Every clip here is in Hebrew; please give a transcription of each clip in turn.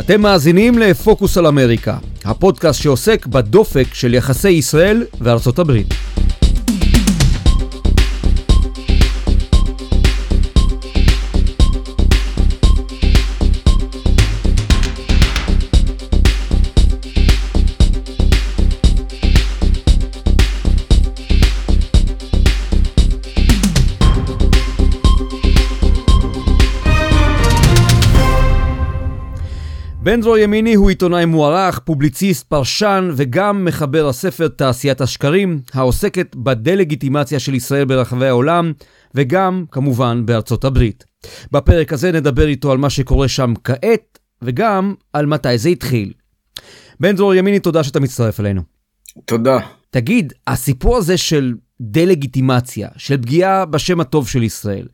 אתם מאזינים לפוקוס על אמריקה, הפודקאסט שעוסק בדופק של יחסי ישראל וארצות הברית. בן דרור ימיני הוא עיתונאי מוערך, פובליציסט, פרשן וגם מחבר הספר תעשיית השקרים, העוסקת בדה-לגיטימציה של ישראל ברחבי העולם, וגם, כמובן, בארצות הברית. בפרק הזה נדבר איתו על מה שקורה שם כעת, וגם על מתי זה התחיל. בן דרור ימיני, תודה שאתה מצטרף אלינו. תודה. תגיד, הסיפור הזה של דה-לגיטימציה, של פגיעה בשם הטוב של ישראל,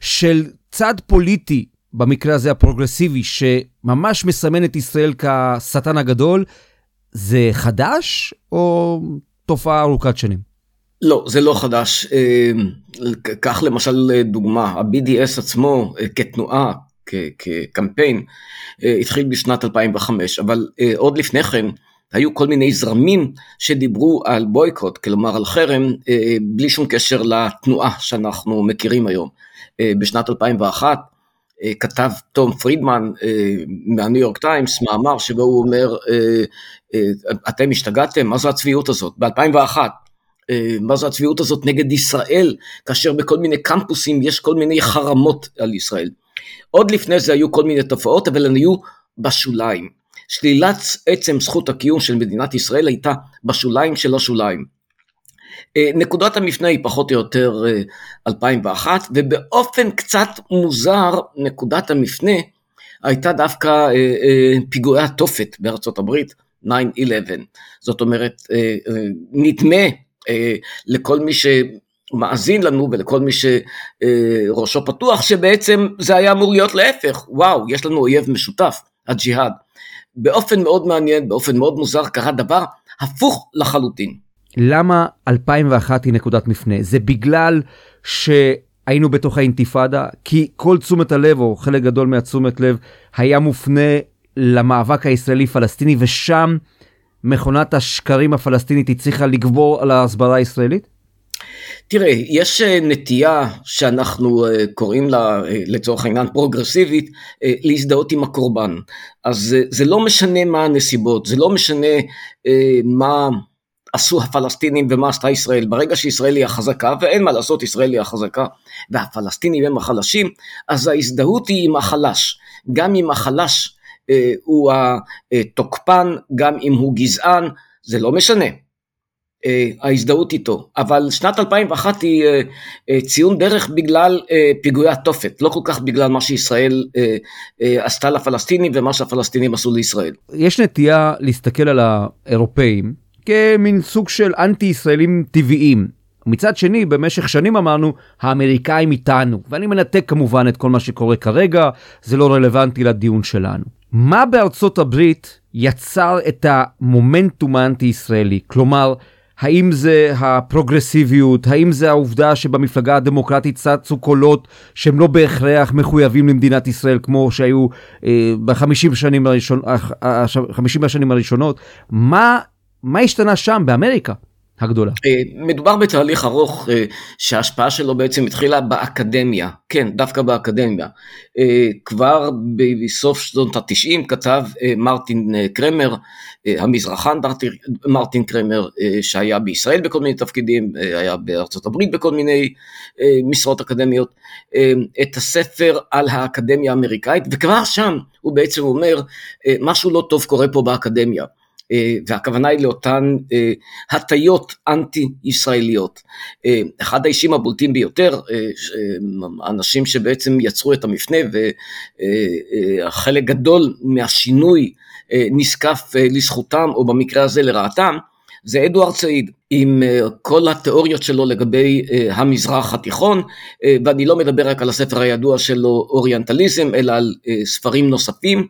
של צד פוליטי במקרה הזה הפרוגרסיבי, שממש מסמן את ישראל כשטן הגדול, זה חדש או תופעה ארוכת שנים? לא, זה לא חדש. אה, קח למשל דוגמה, ה-BDS עצמו אה, כתנועה, כקמפיין, אה, התחיל בשנת 2005, אבל עוד לפני כן היו כל מיני זרמים שדיברו על בויקוט, כלומר על חרם, בלי שום קשר לתנועה שאנחנו מכירים היום. בשנת 2001 אה, כתב תום פרידמן אה, מהניו יורק טיימס מאמר שבו הוא אומר אה, אתם השתגעתם מה זו הצביעות הזאת ב-2001 מה זו הצביעות הזאת נגד ישראל כאשר בכל מיני קמפוסים יש כל מיני חרמות על ישראל. עוד לפני זה היו כל מיני תופעות אבל הן היו בשוליים. שלילת עצם זכות הקיום של מדינת ישראל הייתה בשוליים של השוליים. אה, נקודת המפנה היא פחות או יותר 2001, אה, ובאופן קצת מוזר, נקודת המפנה הייתה דווקא אה, פיגועי התופת בארצות הברית, 9-11. זאת אומרת, נדמה לכל מי שמאזין לנו ולכל מי שראשו פתוח, שבעצם זה היה אמור להיות להפך, וואו, יש לנו אויב משותף, הג'יהאד. באופן מאוד מעניין, באופן מאוד מוזר, קרה דבר הפוך לחלוטין. למה 2001 היא נקודת מפנה? זה בגלל שהיינו בתוך האינתיפאדה? כי כל תשומת הלב, או חלק גדול מהתשומת לב, היה מופנה למאבק הישראלי-פלסטיני, ושם מכונת השקרים הפלסטינית הצליחה לגבור על ההסברה הישראלית? תראה, יש אה, נטייה שאנחנו אה, קוראים לה אה, לצורך העניין פרוגרסיבית להזדהות עם הקורבן. אז זה לא משנה מה הנסיבות, זה לא משנה מה עשו הפלסטינים ומה עשתה ישראל. ברגע שישראל היא החזקה, ואין מה לעשות, ישראל היא החזקה, והפלסטינים הם החלשים, אז ההזדהות היא עם החלש. גם אם החלש אה, הוא התוקפן, גם אם הוא גזען, זה לא משנה. אה, ההזדהות איתו, אבל שנת 2001 היא אה, אה, ציון דרך בגלל אה, פיגועי התופת, לא כל כך בגלל מה שישראל אה, אה, עשתה לפלסטינים ומה שהפלסטינים עשו לישראל. יש נטייה להסתכל על האירופאים כמין סוג של אנטי ישראלים טבעיים. מצד שני, במשך שנים אמרנו, האמריקאים איתנו, ואני מנתק כמובן את כל מה שקורה כרגע, זה לא רלוונטי לדיון שלנו. מה בארצות הברית יצר את המומנטום האנטי-ישראלי? כלומר, האם זה הפרוגרסיביות? האם זה העובדה שבמפלגה הדמוקרטית צצו קולות שהם לא בהכרח מחויבים למדינת ישראל כמו שהיו אה, בחמישים שנים, הראשון, השנים הראשונות? מה מה השתנה שם, באמריקה הגדולה? אה, מדובר בתהליך ארוך אה, שההשפעה שלו בעצם התחילה באקדמיה, כן, דווקא באקדמיה. אה, כבר בסוף שנות התשעים כתב מרטין קרמר, המזרחן מרטין קרמר, שהיה בישראל בכל מיני תפקידים, היה בארצות הברית בכל מיני משרות אקדמיות, את הספר על האקדמיה האמריקאית, וכבר שם הוא בעצם אומר, משהו לא טוב קורה פה באקדמיה. אה, והכוונה היא לאותן אה, הטיות אנטי-ישראליות. אה, אחד האישים הבולטים ביותר, אנשים שבעצם יצרו את המפנה וחלק גדול מהשינוי נזקף לזכותם או במקרה הזה לרעתם, זה אדוארד סעיד עם אה, כל התיאוריות שלו לגבי אה, המזרח התיכון אה, ואני לא מדבר רק על הספר הידוע שלו אוריינטליזם אלא על ספרים נוספים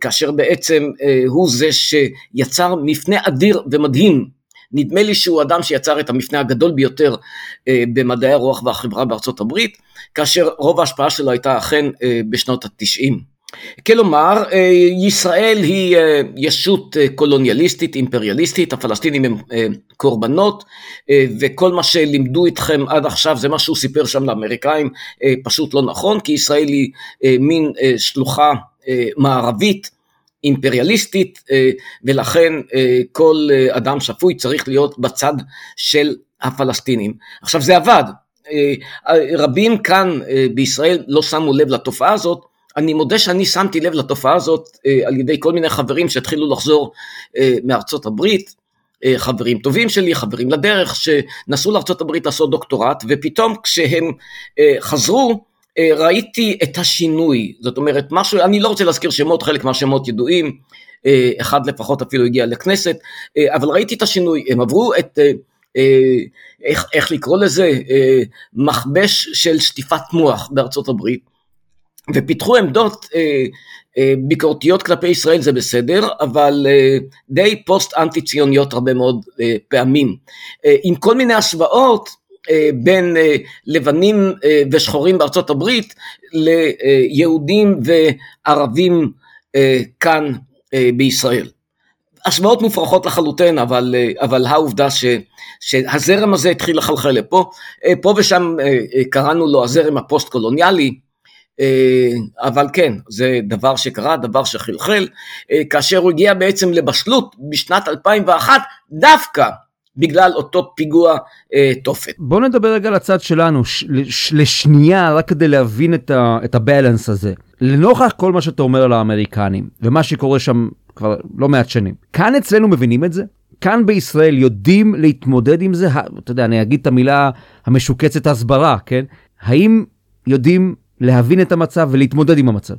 כאשר בעצם הוא זה שיצר מפנה אדיר ומדהים. נדמה לי שהוא אדם שיצר את המפנה הגדול ביותר במדעי הרוח והחברה בארצות הברית כאשר רוב ההשפעה שלו הייתה אכן בשנות התשעים כלומר, ישראל היא ישות קולוניאליסטית, אימפריאליסטית, הפלסטינים הם קורבנות, וכל מה שלימדו אתכם עד עכשיו זה מה שהוא סיפר שם לאמריקאים, פשוט לא נכון, כי ישראל היא מין שלוחה מערבית, אימפריאליסטית, ולכן כל אדם שפוי צריך להיות בצד של הפלסטינים. עכשיו זה עבד, רבים כאן בישראל לא שמו לב לתופעה הזאת, אני מודה שאני שמתי לב לתופעה הזאת אה, על ידי כל מיני חברים שהתחילו לחזור אה, מארצות הברית, אה, חברים טובים שלי, חברים לדרך, שנסעו לארצות הברית לעשות דוקטורט, ופתאום כשהם חזרו, ראיתי את השינוי, זאת אומרת, משהו, אני לא רוצה להזכיר שמות, חלק מהשמות ידועים, אחד לפחות אפילו הגיע לכנסת, אבל ראיתי את השינוי, הם עברו את, איך, איך לקרוא לזה, מכבש של שטיפת מוח בארצות הברית, ופיתחו עמדות אה, אה, ביקורתיות כלפי ישראל זה בסדר, אבל אה, די פוסט אנטי ציוניות הרבה מאוד אה, פעמים, אה, עם כל מיני השוואות אה, בין אה, לבנים אה, ושחורים בארצות הברית ליהודים וערבים אה, כאן אה, בישראל. השוואות מופרכות לחלוטין, אבל, אה, אבל העובדה ש, שהזרם הזה התחיל לחלחל לפה, אה, פה ושם אה, קראנו לו הזרם הפוסט קולוניאלי, אה, אבל כן, זה דבר שקרה, דבר שחלחל, אה, כאשר הוא הגיע בעצם לבשלות בשנת 2001, דווקא בגלל אותו פיגוע אה, תופת. בוא נדבר רגע על הצד שלנו, ש, ש, לשנייה, רק כדי להבין את, ה, את הבלנס הזה. לנוכח כל מה שאתה אומר על האמריקנים, ומה שקורה שם כבר לא מעט שנים, כאן אצלנו מבינים את זה? כאן בישראל יודעים להתמודד עם זה? אתה יודע, אני אגיד את המילה המשוקצת הסברה, כן? האם יודעים להבין את המצב ולהתמודד עם המצב?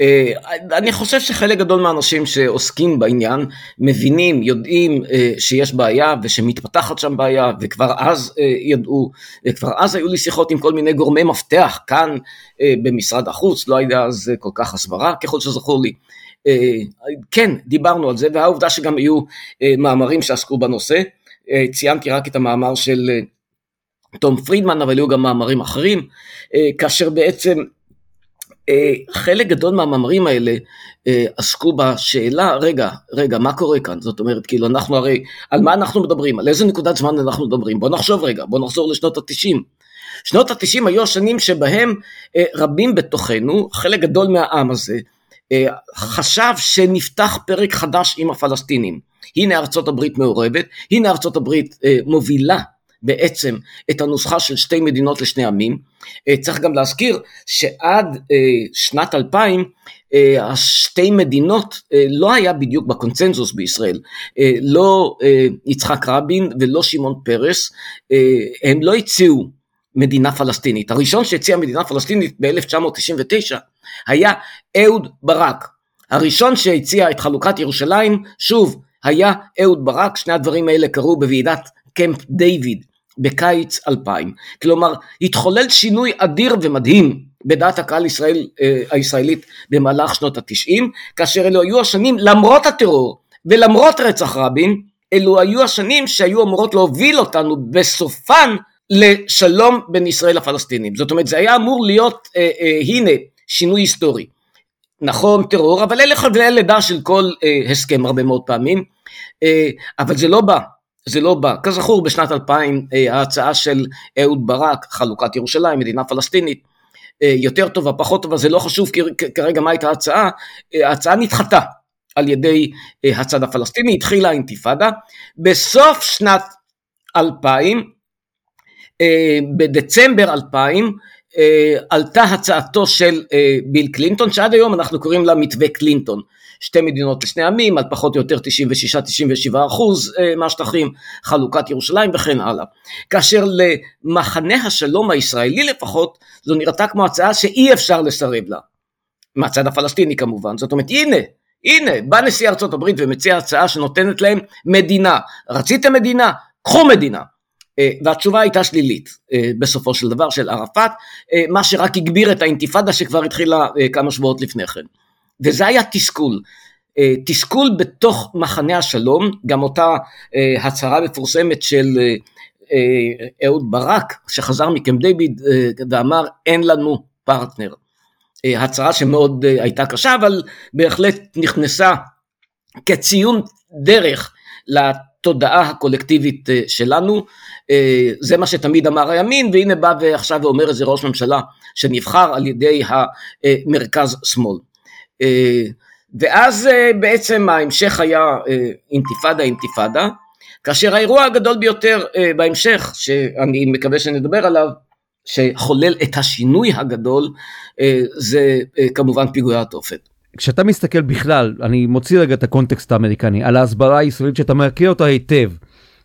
אה, אני חושב שחלק גדול מהאנשים שעוסקים בעניין מבינים, יודעים אה, שיש בעיה ושמתפתחת שם בעיה וכבר אז אה, ידעו, כבר אז היו לי שיחות עם כל מיני גורמי מפתח כאן במשרד החוץ, לא היה אז כל כך הסברה ככל שזכור לי. כן, דיברנו על זה והעובדה שגם היו מאמרים שעסקו בנושא, ציינתי רק את המאמר של תום פרידמן, אבל היו גם מאמרים אחרים, אה, כאשר בעצם אה, חלק גדול מהמאמרים האלה אה, עסקו בשאלה, רגע, רגע, מה קורה כאן? זאת אומרת, כאילו, אנחנו הרי, על מה אנחנו מדברים? על איזה נקודת זמן אנחנו מדברים? בוא נחשוב רגע, בוא נחזור לשנות התשעים. שנות התשעים היו השנים שבהם רבים בתוכנו, חלק גדול מהעם הזה, חשב שנפתח פרק חדש עם הפלסטינים. הנה ארצות הברית מעורבת, הנה ארצות הברית מובילה בעצם את הנוסחה של שתי מדינות לשני עמים. אה, צריך גם להזכיר שעד אה, שנת 2000 אה, השתי מדינות לא היה בדיוק בקונצנזוס בישראל. לא יצחק רבין ולא שמעון פרס, הם לא הציעו מדינה פלסטינית. הראשון שהציע מדינה פלסטינית ב-1999 היה אהוד ברק. הראשון שהציע את חלוקת ירושלים, שוב, היה אהוד ברק, שני הדברים האלה קרו בוועידת קמפ דיוויד בקיץ 2000. כלומר, התחולל שינוי אדיר ומדהים בדעת הקהל ישראל, אה, הישראלית במהלך שנות התשעים, כאשר אלו היו השנים, למרות הטרור ולמרות רצח רבין, אלו היו השנים שהיו אמורות להוביל אותנו בסופן לשלום בין ישראל לפלסטינים. זאת אומרת, זה היה אמור להיות, אה, אה, הנה, שינוי היסטורי. נכון, טרור, אבל אלה חבלי לידה של כל אה, הסכם הרבה מאוד פעמים, אה, אבל זה לא בא זה לא בא. כזכור בשנת 2000 אה, ההצעה של אהוד ברק, חלוקת ירושלים, מדינה פלסטינית, אה, יותר טובה, פחות טובה, זה לא חשוב כרגע מה הייתה ההצעה, אה, ההצעה נדחתה על ידי הצד הפלסטיני, התחילה האינתיפאדה. בסוף שנת 2000, בדצמבר 2000, עלתה הצעתו של ביל קלינטון, שעד היום אנחנו קוראים לה מתווה קלינטון. שתי מדינות לשני עמים, על פחות או יותר 96-97 אחוז אה, מהשטחים, חלוקת ירושלים וכן הלאה. כאשר למחנה השלום הישראלי לפחות, זו נראתה כמו הצעה שאי אפשר לסרב לה. מהצד הפלסטיני כמובן, זאת אומרת הנה, הנה, בא נשיא ארצות הברית ומציע הצעה שנותנת להם מדינה. רציתם מדינה? קחו מדינה. אה, והתשובה הייתה שלילית אה, בסופו של דבר של ערפאת, מה שרק הגביר את האינתיפאדה שכבר התחילה כמה שבועות לפני כן. וזה היה תסכול. אה, תסכול בתוך מחנה השלום, גם אותה אה, הצהרה מפורסמת של אה, אהוד ברק, שחזר מקמפ דיוויד ואמר אין לנו פרטנר. הצהרה שמאוד הייתה קשה, אבל בהחלט נכנסה כציון דרך לתודעה הקולקטיבית שלנו. זה מה שתמיד אמר הימין, והנה בא ועכשיו ואומר איזה ראש ממשלה שנבחר על ידי המרכז שמאל. ואז בעצם ההמשך היה אינתיפאדה אינתיפאדה, כאשר האירוע הגדול ביותר בהמשך, שאני מקווה שנדבר עליו, שחולל את השינוי הגדול, זה כמובן פיגועי התופת. כשאתה מסתכל בכלל, אני מוציא רגע את הקונטקסט האמריקני, על ההסברה הישראלית שאתה מכיר אותה היטב,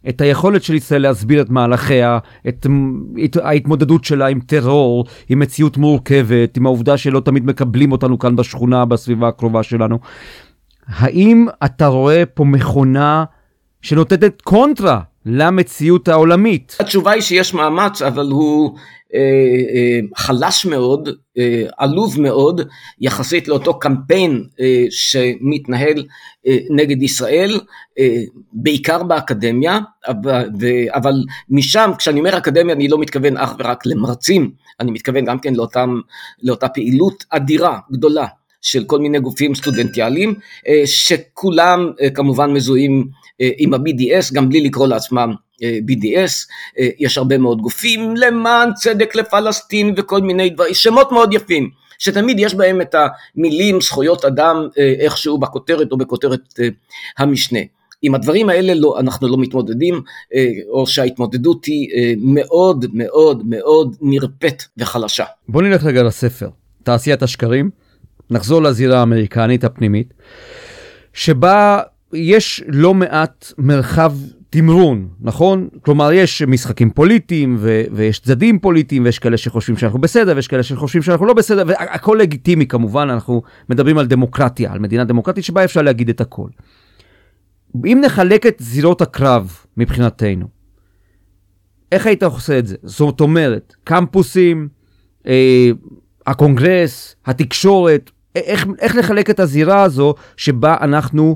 את היכולת של ישראל להסביר את מהלכיה, את, את ההתמודדות שלה עם טרור, עם מציאות מורכבת, עם העובדה שלא תמיד מקבלים אותנו כאן בשכונה, בסביבה הקרובה שלנו. האם אתה רואה פה מכונה שנותנת קונטרה למציאות העולמית? התשובה היא שיש מאמץ, אבל הוא חלש מאוד, אה, עלוב מאוד, יחסית לאותו קמפיין שמתנהל נגד ישראל, בעיקר באקדמיה, אבל משם, כשאני אומר אקדמיה אני לא מתכוון אך ורק למרצים, אני מתכוון גם כן לאותם, לאותה פעילות אדירה, גדולה, של כל מיני גופים סטודנטיאליים, שכולם כמובן מזוהים עם ה-BDS, גם בלי לקרוא לעצמם BDS, אה, יש הרבה מאוד גופים למען צדק לפלסטין וכל מיני דברים, שמות מאוד יפים, שתמיד יש בהם את המילים זכויות אדם אה, איכשהו בכותרת או בכותרת אה, המשנה. עם הדברים האלה לא, אנחנו לא מתמודדים, או שההתמודדות היא מאוד מאוד מאוד נרפאת וחלשה. בוא נלך רגע לספר, תעשיית השקרים, נחזור לזירה האמריקנית הפנימית, שבה יש לא מעט מרחב תמרון, נכון? כלומר, יש משחקים פוליטיים ו- ויש צדדים פוליטיים ויש כאלה שחושבים שאנחנו בסדר ויש כאלה שחושבים שאנחנו לא בסדר והכל לגיטימי כמובן, אנחנו מדברים על דמוקרטיה, על מדינה דמוקרטית שבה אפשר להגיד את הכל. אם נחלק את זירות הקרב מבחינתנו, איך היית עושה את זה? זאת אומרת, קמפוסים, אה, הקונגרס, התקשורת, איך, איך לחלק את הזירה הזו שבה אנחנו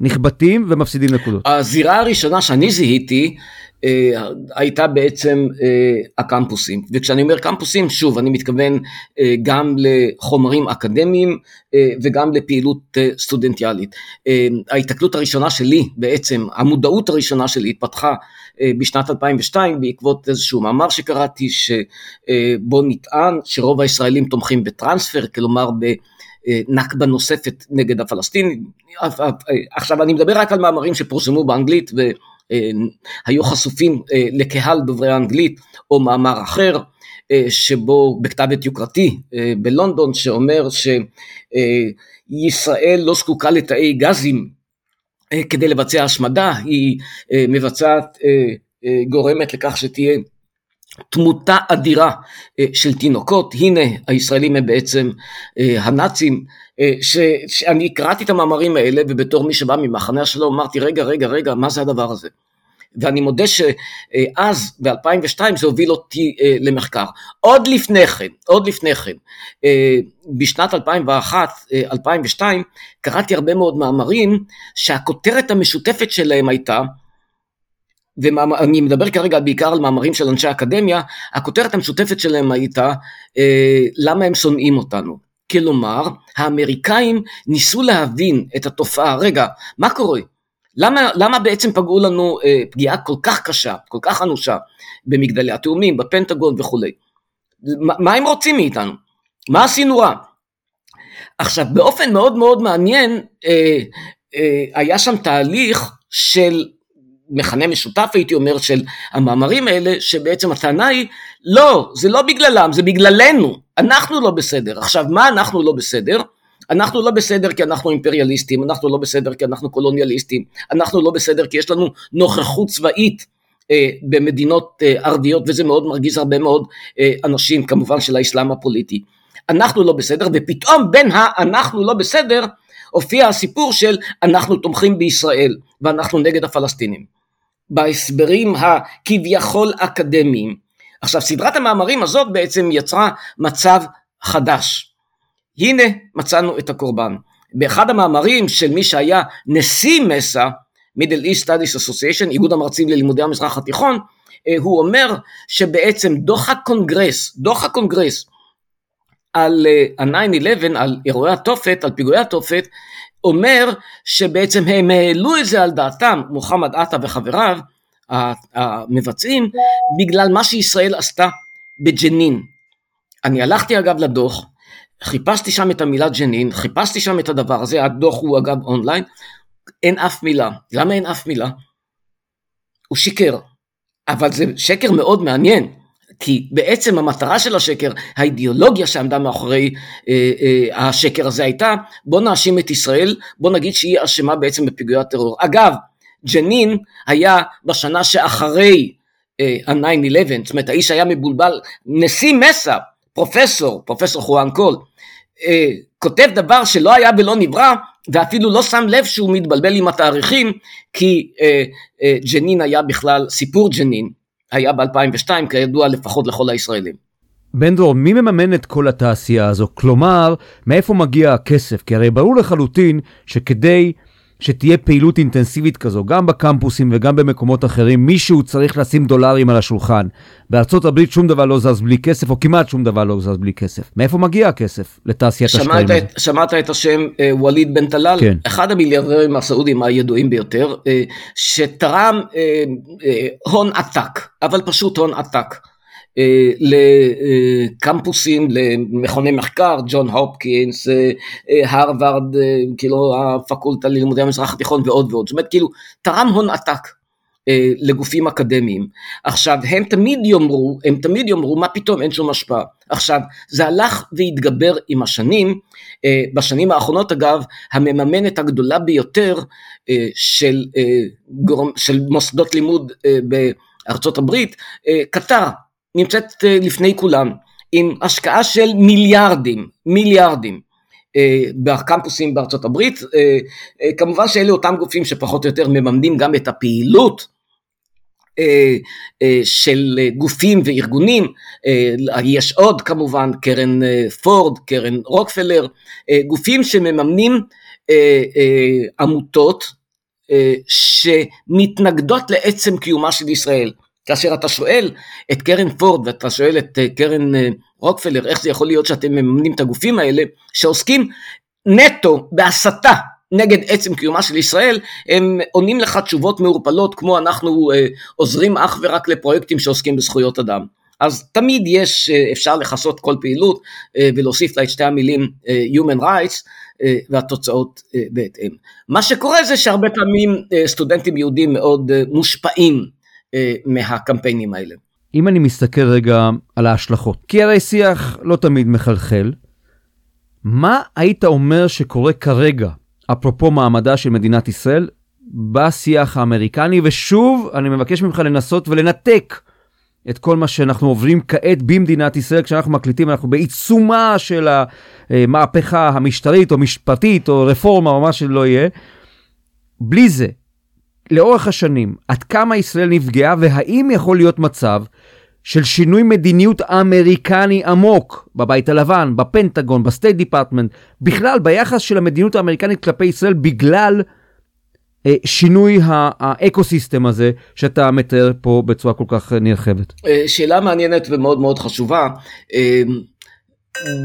נחבטים ומפסידים נקודות. הזירה הראשונה שאני זיהיתי אה, הייתה בעצם אה, הקמפוסים, וכשאני אומר קמפוסים, שוב, אני מתכוון אה, גם לחומרים אקדמיים אה, וגם לפעילות אה, סטודנטיאלית. אה, ההתקלות הראשונה שלי בעצם, המודעות הראשונה שלי התפתחה אה, בשנת 2002 בעקבות איזשהו מאמר שקראתי שבו אה, נטען שרוב הישראלים תומכים בטרנספר, כלומר ב... נכבה נוספת נגד הפלסטינים. עכשיו אני מדבר רק על מאמרים שפורסמו באנגלית והיו חשופים אה, לקהל דוברי האנגלית או מאמר אחר אה, שבו בכתב עת יוקרתי אה, בלונדון שאומר שישראל לא זקוקה לתאי גזים כדי לבצע השמדה, היא מבצעת, גורמת לכך שתהיה תמותה אדירה אה, של תינוקות, הנה הישראלים הם בעצם אה, הנאצים, אה, ש, שאני קראתי את המאמרים האלה ובתור מי שבא ממחנה השלום אמרתי רגע רגע רגע מה זה הדבר הזה ואני מודה שאז ב-2002 זה הוביל אותי למחקר. עוד לפני כן, עוד לפני כן, בשנת 2001-2002 קראתי הרבה מאוד מאמרים שהכותרת המשותפת שלהם הייתה ואני מדבר כרגע בעיקר על מאמרים של אנשי אקדמיה, הכותרת המשותפת שלהם הייתה אה, למה הם שונאים אותנו. כלומר, האמריקאים ניסו להבין את התופעה, רגע, מה קורה? למה, למה בעצם פגעו לנו אה, פגיעה כל כך קשה, כל כך אנושה, במגדלי התאומים, בפנטגון וכולי? מה, מה הם רוצים מאיתנו? מה עשינו רע? עכשיו, באופן מאוד מאוד מעניין, אה, אה, היה שם תהליך של מכנה משותף הייתי אומר של המאמרים האלה, שבעצם הטענה היא, לא, זה לא בגללם, זה בגללנו, אנחנו לא בסדר. עכשיו, מה אנחנו לא בסדר? אנחנו לא בסדר כי אנחנו אימפריאליסטים, אנחנו לא בסדר כי אנחנו קולוניאליסטים, אנחנו לא בסדר כי יש לנו נוכחות צבאית אה, במדינות אה, ערביות, וזה מאוד מרגיז הרבה מאוד אה, אנשים, כמובן של האסלאם הפוליטי. אנחנו לא בסדר, ופתאום בין ה"אנחנו לא בסדר" הופיע הסיפור של אנחנו תומכים בישראל ואנחנו נגד הפלסטינים. בהסברים הכביכול אקדמיים. עכשיו סדרת המאמרים הזאת בעצם יצרה מצב חדש. הנה מצאנו את הקורבן. באחד המאמרים של מי שהיה נשיא מסה, Middle East Studies Association, איגוד המרצים ללימודי המזרח התיכון, אה, הוא אומר שבעצם דוח הקונגרס, דוח הקונגרס על ה-9-11, על אירועי התופת, על פיגועי התופת, אומר שבעצם הם העלו את זה על דעתם, מוחמד עטה וחבריו, המבצעים, בגלל מה שישראל עשתה בג'נין. אני הלכתי אגב לדוח, חיפשתי שם את המילה ג'נין, חיפשתי שם את הדבר הזה, הדוח הוא אגב אונליין, אין אף מילה. למה אין אף מילה? הוא שיקר, אבל זה שקר מאוד מעניין. כי בעצם המטרה של השקר, האידיאולוגיה שעמדה מאחורי אה, אה, השקר הזה הייתה, בוא נאשים את ישראל, בוא נגיד שהיא אשמה בעצם בפיגועי הטרור. אגב, ג'נין היה בשנה שאחרי אה, ה-9-11, זאת אומרת האיש היה מבולבל, נשיא מסה, פרופסור, פרופסור חואן קול, אה, כותב דבר שלא היה ולא נברא, ואפילו לא שם לב שהוא מתבלבל עם התאריכים, כי אה, אה, ג'נין היה בכלל, סיפור ג'נין היה ב-2002, כידוע לפחות לכל הישראלים. בן דרור, מי מממן את כל התעשייה הזו? כלומר, מאיפה מגיע הכסף? כי הרי ברור לחלוטין שכדי שתהיה פעילות אינטנסיבית כזו, גם בקמפוסים וגם במקומות אחרים, מישהו צריך לשים דולרים על השולחן. בארצות הברית שום דבר לא זז בלי כסף, או כמעט שום דבר לא זז בלי כסף. מאיפה מגיע הכסף לתעשיית השקעים הזאת? שמעת את השם אה, ווליד בן טלאל? כן. אחד המיליארדרים הסעודים הידועים ביותר, אה, שתרם אה, הון עתק, אבל פשוט הון עתק. אה, לקמפוסים, למכוני מחקר, ג'ון הופקינס, אה, אה, הרווארד, כאילו הפקולטה ללימודי המזרח התיכון ועוד ועוד, זאת אומרת כאילו תרם הון עתק לגופים אקדמיים. עכשיו הם תמיד יאמרו, הם תמיד יאמרו מה פתאום אין שום השפעה. עכשיו זה הלך והתגבר עם השנים, בשנים האחרונות אגב המממנת הגדולה ביותר של, של מוסדות לימוד בארצות הברית, קטר נמצאת אה, לפני כולם, עם השקעה של מיליארדים, מיליארדים. אה, בקמפוסים בארצות הברית, אה, כמובן שאלה אותם גופים שפחות או יותר מממנים גם את הפעילות של גופים וארגונים, יש עוד כמובן קרן פורד, קרן רוקפלר, גופים שמממנים עמותות שמתנגדות לעצם קיומה של ישראל. כאשר אתה שואל את קרן פורד ואתה שואל את אה, קרן אה, רוקפלר איך זה יכול להיות שאתם מממנים את הגופים האלה שעוסקים נטו בהסתה נגד עצם קיומה של ישראל, הם עונים לך תשובות מעורפלות כמו אנחנו אה, עוזרים אך ורק לפרויקטים שעוסקים בזכויות אדם. אז תמיד יש, אפשר לכסות כל פעילות ולהוסיף לה את שתי המילים Human Rights והתוצאות בהתאם. מה שקורה זה שהרבה פעמים סטודנטים יהודים מאוד מושפעים אה, מהקמפיינים האלה. אם אני מסתכל רגע על ההשלכות, כי הרי שיח לא תמיד מחלחל, מה היית אומר שקורה כרגע, אפרופו מעמדה של מדינת ישראל, בשיח האמריקני, ושוב, אני מבקש ממך לנסות ולנתק את כל מה שאנחנו עוברים כעת במדינת ישראל, כשאנחנו מקליטים, אנחנו בעיצומה של המהפכה המשטרית או משפטית או רפורמה או מה שלא יהיה. בלי זה, לאורך השנים, עד כמה ישראל נפגעה והאם יכול להיות מצב של שינוי מדיניות אמריקני עמוק בבית הלבן, בפנטגון, ב State Department, בכלל ביחס של המדיניות האמריקנית כלפי ישראל בגלל אה, שינוי ה ecosystem הזה שאתה מתאר פה בצורה כל כך נרחבת. אה, שאלה מעניינת ומאוד מאוד חשובה. אה,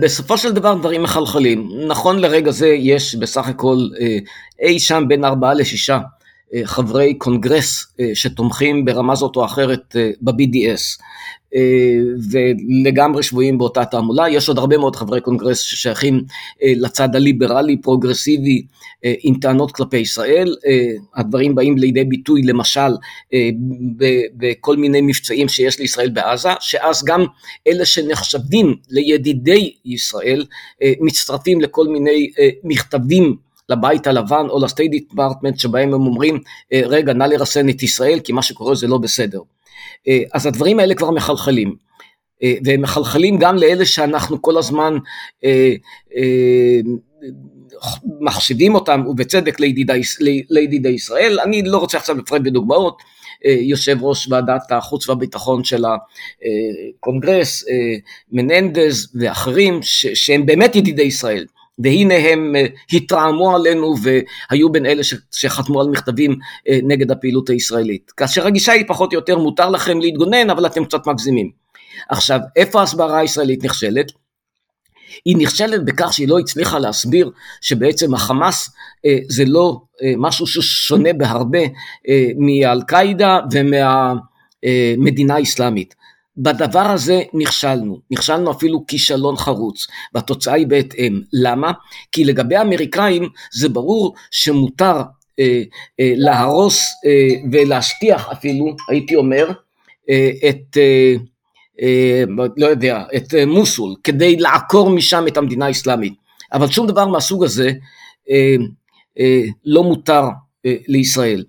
בסופו של דבר דברים מחלחלים. נכון לרגע זה יש בסך הכל אה, אי שם בין ארבעה לשישה חברי קונגרס אה, שתומכים ברמה זאת או אחרת אה, ב-BDS ולגמרי שבויים באותה תעמולה, יש עוד הרבה מאוד חברי קונגרס ששייכים לצד הליברלי פרוגרסיבי עם טענות כלפי ישראל, הדברים באים לידי ביטוי למשל בכל מיני מבצעים שיש לישראל בעזה, שאז גם אלה שנחשבים לידידי ישראל מצטרפים לכל מיני מכתבים לבית הלבן או ל State Department שבהם הם אומרים אה, רגע נא לרסן את ישראל כי מה שקורה זה לא בסדר. אה, אז הדברים האלה כבר מחלחלים. אה, והם מחלחלים גם לאלה שאנחנו כל הזמן מחשיבים אותם ובצדק לידידי, ישראל. אני לא רוצה עכשיו לפרט בדוגמאות, יושב ראש ועדת החוץ והביטחון של הקונגרס, מננדז ואחרים שהם באמת ידידי ישראל. והנה הם אה, התרעמו עלינו והיו בין אלה שחתמו על מכתבים אה, נגד הפעילות הישראלית. כאשר הגישה היא פחות או יותר מותר לכם להתגונן אבל אתם קצת מגזימים. עכשיו איפה ההסברה הישראלית נכשלת? היא נכשלת בכך שהיא לא הצליחה להסביר שבעצם החמאס אה, זה לא אה, משהו ששונה בהרבה אה, מאל קאידה ומהמדינה האסלאמית. בדבר הזה נכשלנו, נכשלנו אפילו כישלון חרוץ, והתוצאה היא בהתאם. למה? כי לגבי האמריקאים זה ברור שמותר אה, אה, להרוס אה, ולהשטיח אפילו, הייתי אומר, אה, את, אה, אה, לא יודע, את אה, מוסול, כדי לעקור משם את המדינה האסלאמית. אבל שום דבר מהסוג הזה אה, אה, לא מותר לישראל.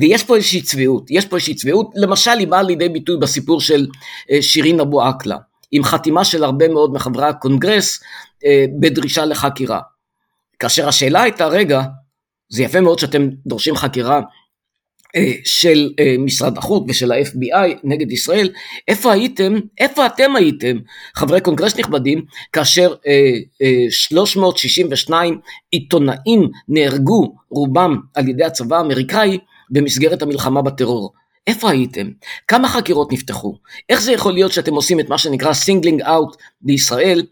ויש פה איזושהי צביעות, יש פה איזושהי צביעות, למשל היא באה לידי ביטוי בסיפור של אה, שירין אבו עקלה, עם חתימה של הרבה מאוד מחברי הקונגרס אה, בדרישה לחקירה. כאשר השאלה הייתה, רגע, זה יפה מאוד שאתם דורשים חקירה אה, של אה, משרד החוץ ושל ה-FBI נגד ישראל, איפה הייתם, איפה אתם הייתם, חברי קונגרס נכבדים, כאשר 362 אה, עיתונאים נהרגו, רובם על ידי הצבא האמריקאי, במסגרת המלחמה בטרור. איפה הייתם? כמה חקירות נפתחו? איך זה יכול להיות שאתם עושים את מה שנקרא singling out לישראל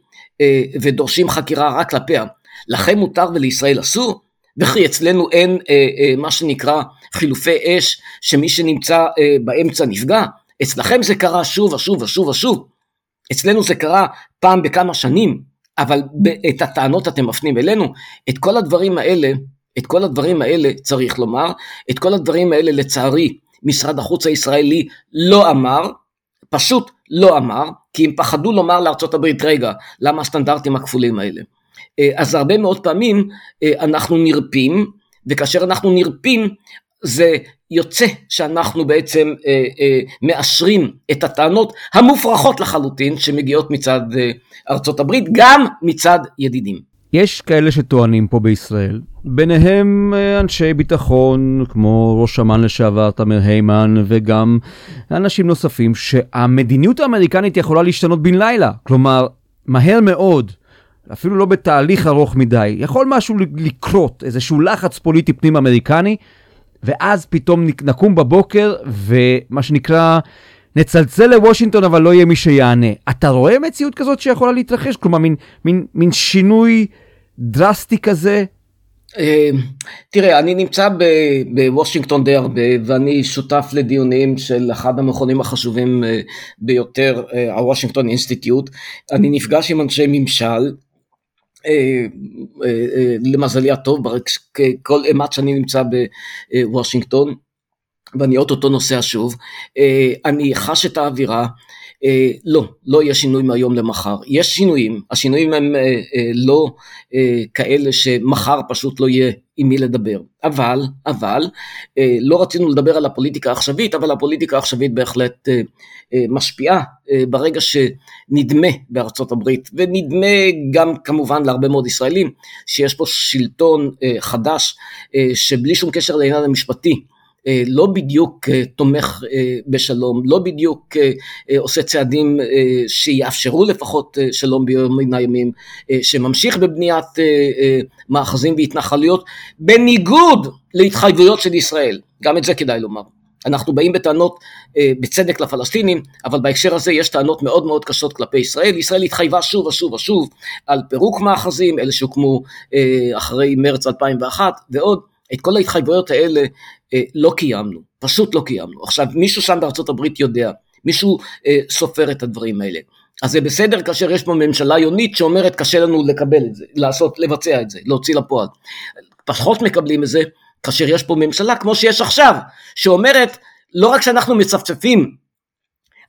ודורשים חקירה רק כלפיה? לכם מותר ולישראל אסור? וכי אצלנו אין אה, אה, מה שנקרא חילופי אש, שמי שנמצא אה, באמצע נפגע, אצלכם זה קרה שוב ושוב ושוב ושוב, אצלנו זה קרה פעם בכמה שנים, אבל את הטענות אתם מפנים אלינו, את כל הדברים האלה, את כל הדברים האלה צריך לומר, את כל הדברים האלה לצערי משרד החוץ הישראלי לא אמר, פשוט לא אמר, כי הם פחדו לומר לארצות הברית, רגע, למה הסטנדרטים הכפולים האלה? אה, אז הרבה מאוד פעמים אה, אנחנו נרפים, וכאשר אנחנו נרפים זה יוצא שאנחנו בעצם אה, מאשרים את הטענות המופרכות לחלוטין שמגיעות מצד ארצות הברית, גם מצד ידידים. יש כאלה שטוענים פה בישראל, ביניהם אנשי ביטחון כמו ראש אמ"ן לשעבר תמר היימן וגם אנשים נוספים שהמדיניות האמריקנית יכולה להשתנות בן לילה, כלומר מהר מאוד אפילו לא בתהליך ארוך מדי, יכול משהו לקרות, איזשהו לחץ פוליטי פנים אמריקני, ואז פתאום נקום בבוקר, ומה שנקרא, נצלצל לוושינגטון אבל לא יהיה מי שיענה. אתה רואה מציאות כזאת שיכולה להתרחש? כלומר, מין, מין, מין שינוי דרסטי כזה? אה, תראה, אני נמצא בוושינגטון די הרבה, ואני שותף לדיונים של אחד המכונים החשובים אה, ביותר, הוושינגטון אינסטיטוט. אני נפגש עם אנשי ממשל, אה, אה, אה, למזלי הטוב, כל אימת שאני נמצא בוושינגטון, ואני אוטוטו נוסע שוב, אני חש את האווירה, לא, לא יהיה שינוי מהיום למחר, יש שינויים, השינויים הם לא כאלה שמחר פשוט לא יהיה עם מי לדבר. אבל, אבל, אה, לא רצינו לדבר על הפוליטיקה העכשווית, אבל הפוליטיקה העכשווית בהחלט אה, אה, משפיעה ברגע שנדמה בארצות הברית, ונדמה גם כמובן להרבה מאוד ישראלים, שיש פה שלטון חדש שבלי שום קשר לעניין המשפטי, אה, לא בדיוק אה, תומך אה, בשלום, לא בדיוק עושה צעדים שיאפשרו לפחות שלום ביום מן הימים, שממשיך בבניית מאחזים והתנחלויות בניגוד להתחייבויות של ישראל, גם את זה כדאי לומר. אנחנו באים בטענות בצדק לפלסטינים, אבל בהקשר הזה יש טענות מאוד מאוד קשות כלפי ישראל. ישראל התחייבה שוב ושוב ושוב על פירוק מאחזים, אלה שהוקמו אחרי מרץ 2001 ועוד. את כל ההתחייבויות האלה אה, לא קיימנו, פשוט לא קיימנו. עכשיו מישהו שם בארצות הברית יודע, מישהו אה, סופר את הדברים האלה. אז זה בסדר כאשר יש פה ממשלה יונית שאומרת קשה לנו לקבל את זה, לעשות, לבצע את זה, להוציא לפועל. פחות מקבלים את זה כאשר יש פה ממשלה כמו שיש עכשיו, שאומרת לא רק שאנחנו מצפצפים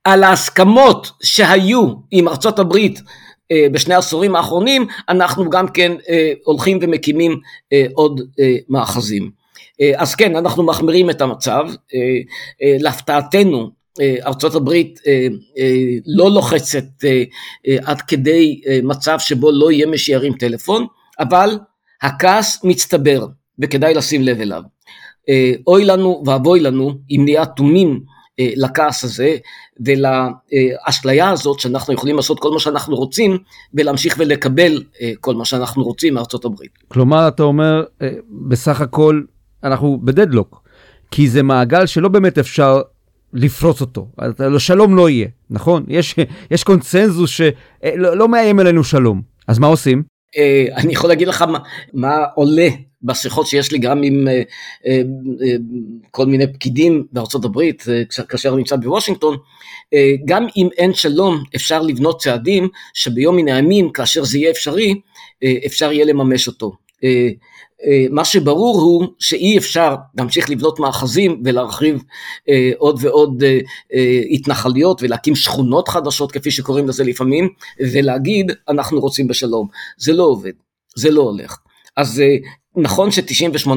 על ההסכמות שהיו עם ארצות הברית בשני העשורים האחרונים, אנחנו גם כן אה, הולכים ומקימים אה, עוד מאחזים. אז כן, אנחנו מחמירים את המצב, להפתעתנו ארצות הברית לא לוחצת עד כדי מצב שבו לא יהיה מי שירים טלפון, אבל הכעס מצטבר וכדאי לשים לב אליו. אוי לנו ואבוי לנו אם נהיה אטומים אה, לכעס הזה ולאשליה הזאת שאנחנו יכולים לעשות כל מה שאנחנו רוצים ולהמשיך ולקבל אה, כל מה שאנחנו רוצים מארצות הברית. כלומר אתה אומר אה, בסך הכל אנחנו בדדלוק כי זה מעגל שלא באמת אפשר לפרוץ אותו, שלום לא יהיה, נכון? יש, יש קונצנזוס שלא לא מאיים עלינו שלום. אז מה עושים? אני יכול להגיד לך מה, מה עולה בשיחות שיש לי גם עם אה, אה, אה, כל מיני פקידים בארצות הברית, כאשר אני נמצא בוושינגטון, גם אם אין שלום אפשר לבנות צעדים שביום מן הימים, כאשר זה יהיה אפשרי, אפשר יהיה לממש אותו. מה שברור הוא שאי אפשר להמשיך לבנות מאחזים ולהרחיב עוד ועוד התנחלויות ולהקים שכונות חדשות כפי שקוראים לזה לפעמים ולהגיד אנחנו רוצים בשלום. זה לא עובד, זה לא הולך. אז נכון ש-98%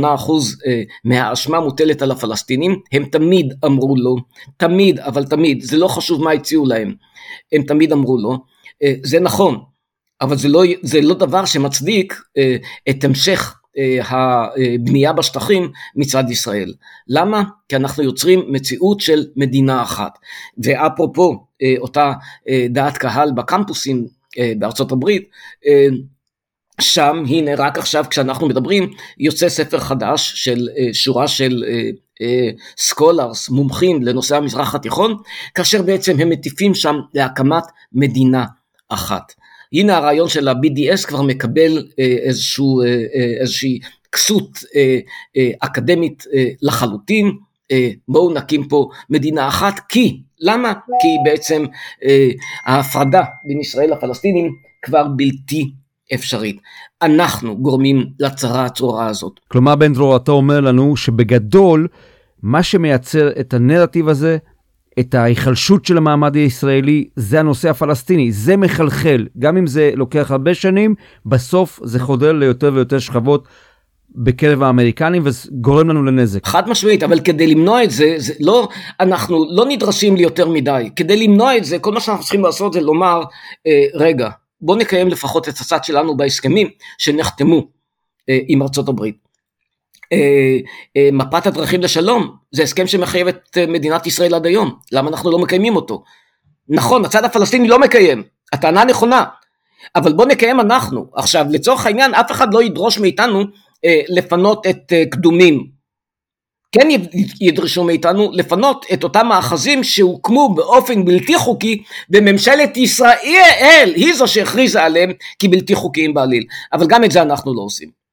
אה, מהאשמה מוטלת על הפלסטינים, הם תמיד אמרו לו, תמיד, אבל תמיד, זה לא חשוב מה הציעו להם, הם תמיד אמרו לו, אה, זה נכון, אבל זה לא, זה לא דבר שמצדיק אה, את המשך הבנייה בשטחים מצד ישראל. למה? כי אנחנו יוצרים מציאות של מדינה אחת. ואפרופו אותה דעת קהל בקמפוסים בארצות הברית, שם הנה רק עכשיו כשאנחנו מדברים יוצא ספר חדש של אה, שורה של סקולרס, אה, אה, מומחים לנושא המזרח התיכון, כאשר בעצם הם מטיפים שם להקמת מדינה אחת. הנה הרעיון של ה-BDS כבר מקבל איזשהו, איזושהי כסות אקדמית לחלוטין, בואו נקים פה מדינה אחת, כי, למה? כי בעצם ההפרדה בין ישראל לפלסטינים כבר בלתי אפשרית. אנחנו גורמים לצרה הצרורה הזאת. כלומר, בן דרור, אתה אומר לנו שבגדול, מה שמייצר את הנרטיב הזה, את ההיחלשות של המעמד הישראלי, זה הנושא הפלסטיני. זה מחלחל. גם אם זה לוקח הרבה שנים, בסוף זה חודר ליותר ויותר שכבות. בקרב האמריקנים וגורם לנו לנזק. חד משמעית, אבל כדי למנוע את זה, זה לא, אנחנו לא נדרשים ליותר מדי. כדי למנוע את זה, כל מה שאנחנו צריכים לעשות זה לומר, אה, רגע, בוא נקיים לפחות את הצד שלנו בהסכמים שנחתמו אה, עם ארצות הברית. אה, אה, מפת הדרכים לשלום זה הסכם שמחייב את אה, מדינת ישראל עד היום, למה אנחנו לא מקיימים אותו? נכון, הצד הפלסטיני לא מקיים, הטענה נכונה, אבל בוא נקיים אנחנו. עכשיו, לצורך העניין, אף אחד לא ידרוש מאיתנו אה, לפנות את אה, קדומים, כן ידרשו מאיתנו לפנות את אותם מאחזים שהוקמו באופן בלתי חוקי וממשלת ישראל. היא זו שהכריזה עליהם כבלתי חוקיים בעליל. אבל גם את זה אנחנו לא עושים.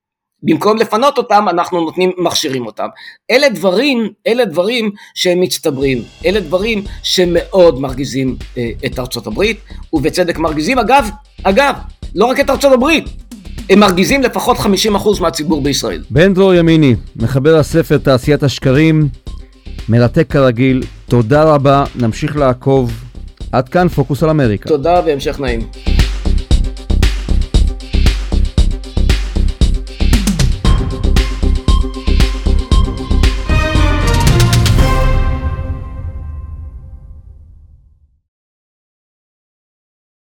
במקום לפנות אותם אנחנו נותנים מכשירים אותם. אלה דברים אלה דברים שהם מצטברים. אלה דברים שמאוד מרגיזים אה, את ארצות הברית. ובצדק מרגיזים אגב אגב לא רק את ארצות הברית הם מרגיזים לפחות 50% מהציבור בישראל. בן דרור ימיני, מחבר הספר תעשיית השקרים, מרתק כרגיל, תודה רבה, נמשיך לעקוב. עד כאן פוקוס על אמריקה. תודה והמשך נעים.